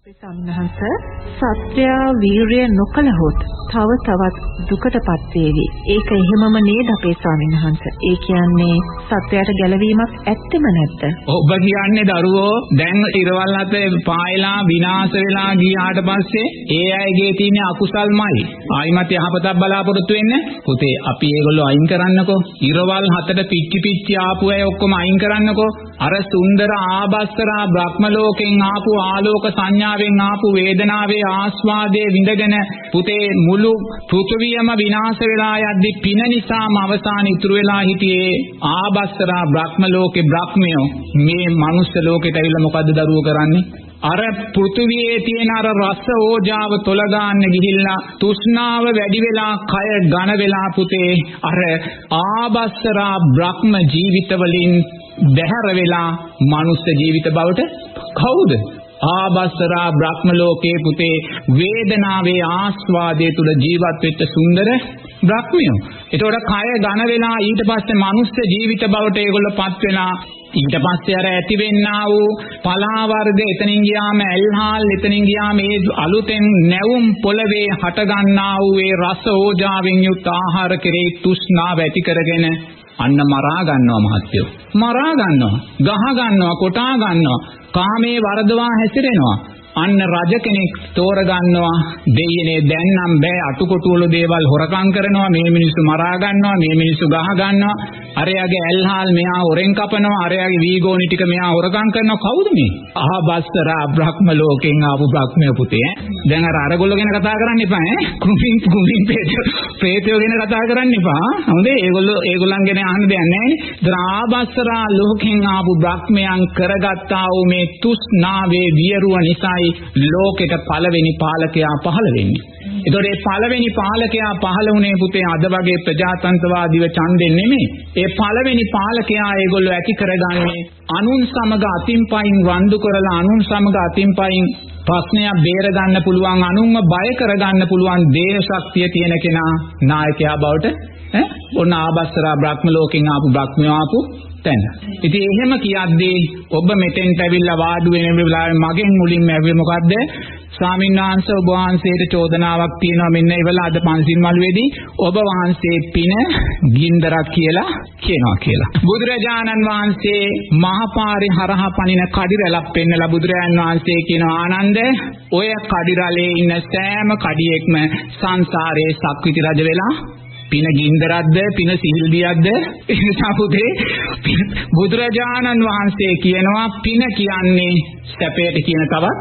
අපේ සම්හස සත්‍යා වීරිය නොකළහොත් තව තවත් දුකටපත් වේවි. ඒක එහෙමම නේද අපේ ස්වාමීන් වහන්සේ. ඒ කියන්නේ සත්‍යයට ගැලවීමක් ඇත්තෙම නැද්ද? ඔබ කියන්නේ දරුවෝ දැන් ඉරවල් අතේ පායලා විනාශ වෙලා ගියාට පස්සේ ඒ අයගේ තියෙන අකුසල්මයි. ආයිමත් යහපතක් බලාපොරොත්තු වෙන්නේ. පුතේ අපි ඒගොල්ලෝ අයින් කරන්නකෝ. ඉරවල් හතට පිච්චි පිච්චි ආපු අය ඔක්කොම අයින් කරන්නකෝ. අර සුන්දර ආබස්තරා බ්‍රහ්ම ලෝකෙන් ආපු ආලෝක සංඥාවෙන් ආපු වේදනාවේ ආස්වාදයේ විඳගෙන පුතේ මුළු පෘථුවියම විනාශ වෙලා යද්දි පින නිසාම අවසාන ඉතුරු වෙලා හිටියේ ආබස්තරා බ්‍රහ්ම ලෝකේ බ්‍රහ්මයෝ. මේ මනුස්ස ලෝකෙට ඇවිල්ලා මොකද්ද දරුවෝ කරන්නේ? අර පෘථුවියේ තියෙන අර රස ඕජාව තොල ගන්න ගිහිල්ලා තෘෂ්ණාව වැඩි වෙලා කය ඝන වෙලා පුතේ අර ආබස්සරා බ්‍රහ්ම ජීවිත වලින් බැහැර වෙලා මනුස්ස ජීවිත බවට කවුද ආබස්සරා බ්‍රහ්ම ලෝකේ පුතේ වේදනාවේ ආස්වාදයේ තුල ජීවත් වෙච්ච සුන්දර බ්‍රහ්මියෝ. ඒතකොට කය ඝන වෙලා ඊට පස්සේ මනුස්ස ජීවිත බවට ඒගොල්ලෝපත් වෙලා ඊට පස්සේ අර ඇතිවෙන්නා වූ පලා වර්ග එතනින් ගියාම ඇල්හාල් එතනින් ගියාම මේ අලුතෙන් නැවුම් පොළවේ හට ගන්නා වූ ඒ රස ඕජාවෙන් යුක්ත ආහාර කෙරෙහි තෘෂ්ණාව ඇති කරගෙන අන්න මරා ගන්නවා මහත්යෝ. මරා ගන්නවා ගහ ගන්නවා කොටා ගන්නවා. කාමේ වරදවා හැසිරෙනවා. අන්න රජ කෙනෙක් තෝරගන්නවා දෙයියනේ දැන් නම් බෑ අටුකොටු වල දේවල් හොරකම් කරනවා මේ මිනිස්සු මරා ගන්නවා මේ මිනිස්සු ගහ ගන්නවා. අරයාගේ ඇල්හාල් මෙහා හොරෙන් කපනවා අරයාගේ වීගෝනි ටික මෙහා හොරකම් කරනවා. කවුද මේ? අහබස්සරා බ්‍රහ්ම ලෝකෙන් ආපු බ්‍රහ්මය පුතේ. දැන් අර අරගොල්ලෝ ගැන කතා කරන්න එපා ඈ. කුමින් කුමින් ප්‍රේතයෝ ප්‍රේතයෝ ගැන කතා කරන්න එපා හොඳේ? ඒගොල්ලෝ ඒගොල්ලන් ගැන අහන්න දෙයක් නැහැ නේ. ද්‍රාබස්සරා ලෝකෙන් ආපු බ්‍රහ්මයන් කරගත්තා වූ මේ තුෂ්ණාවේ වියරුව නිසායි ලෝකෙට පළවෙනි පාලකයා පහළ වෙන්නේ එතකොට මේ පළවෙනි පාලකයා පහළ වුණේ පුතේ අද වගේ ප්‍රජාතන්ත්‍රවාදීව ඡන්දෙන් නෙමෙයි. ඒ පළවෙනි පාලකයා ඒගොල්ලෝ ඇති කරගන්නේ අනුන් සමග අතින් පයින් වන්දු කරලා අනුන් සමග අතින් පයින් ප්‍රශ්නයක් බේර ගන්න පුළුවන් අනුන්ව බය කරගන්න පුළුවන් දේහ ශක්තිය තියෙන කෙනා නායකයා බවට ඈ ඔන්න ආබස්සරා බ්‍රහ්ම ලෝකෙන් ආපු බ්‍රහ්මයා ආපු තැන. ඉතින් එහෙම කියද්දී ඔබ මෙතෙන්ට ඇවිල්ලා වාඩි වෙන වෙලාවේ මගෙන් මුලින්ම ඇවිල්ලා මොකද්ද? ස්වාමීන් වහන්සේ ඔබ වහන්සේට චෝදනාවක් තියෙනවා මෙන්න ඉවලා අද පන්සිල් මළුවේදී ඔබ වහන්සේ පින ගින්දරක් කියලා කියනවා කියලා. බුදුරජාණන් වහන්සේ මහපාරේ හරහා පනින කඩිරැලක් පෙන්නලා බුදුරජාණන් වහන්සේ කියන ආනන්ද ඔය කඩිරලේ ඉන්න සෑම කඩියෙක්ම සංසාරේ සක්විති රජ වෙලා පින ගින්දරක්ද පින සිහිල්දියක්ද? එනිසා පුතේ බුදුරජාණන් වහන්සේ කියනවා පින කියන්නේ සැපයට කියන තවත්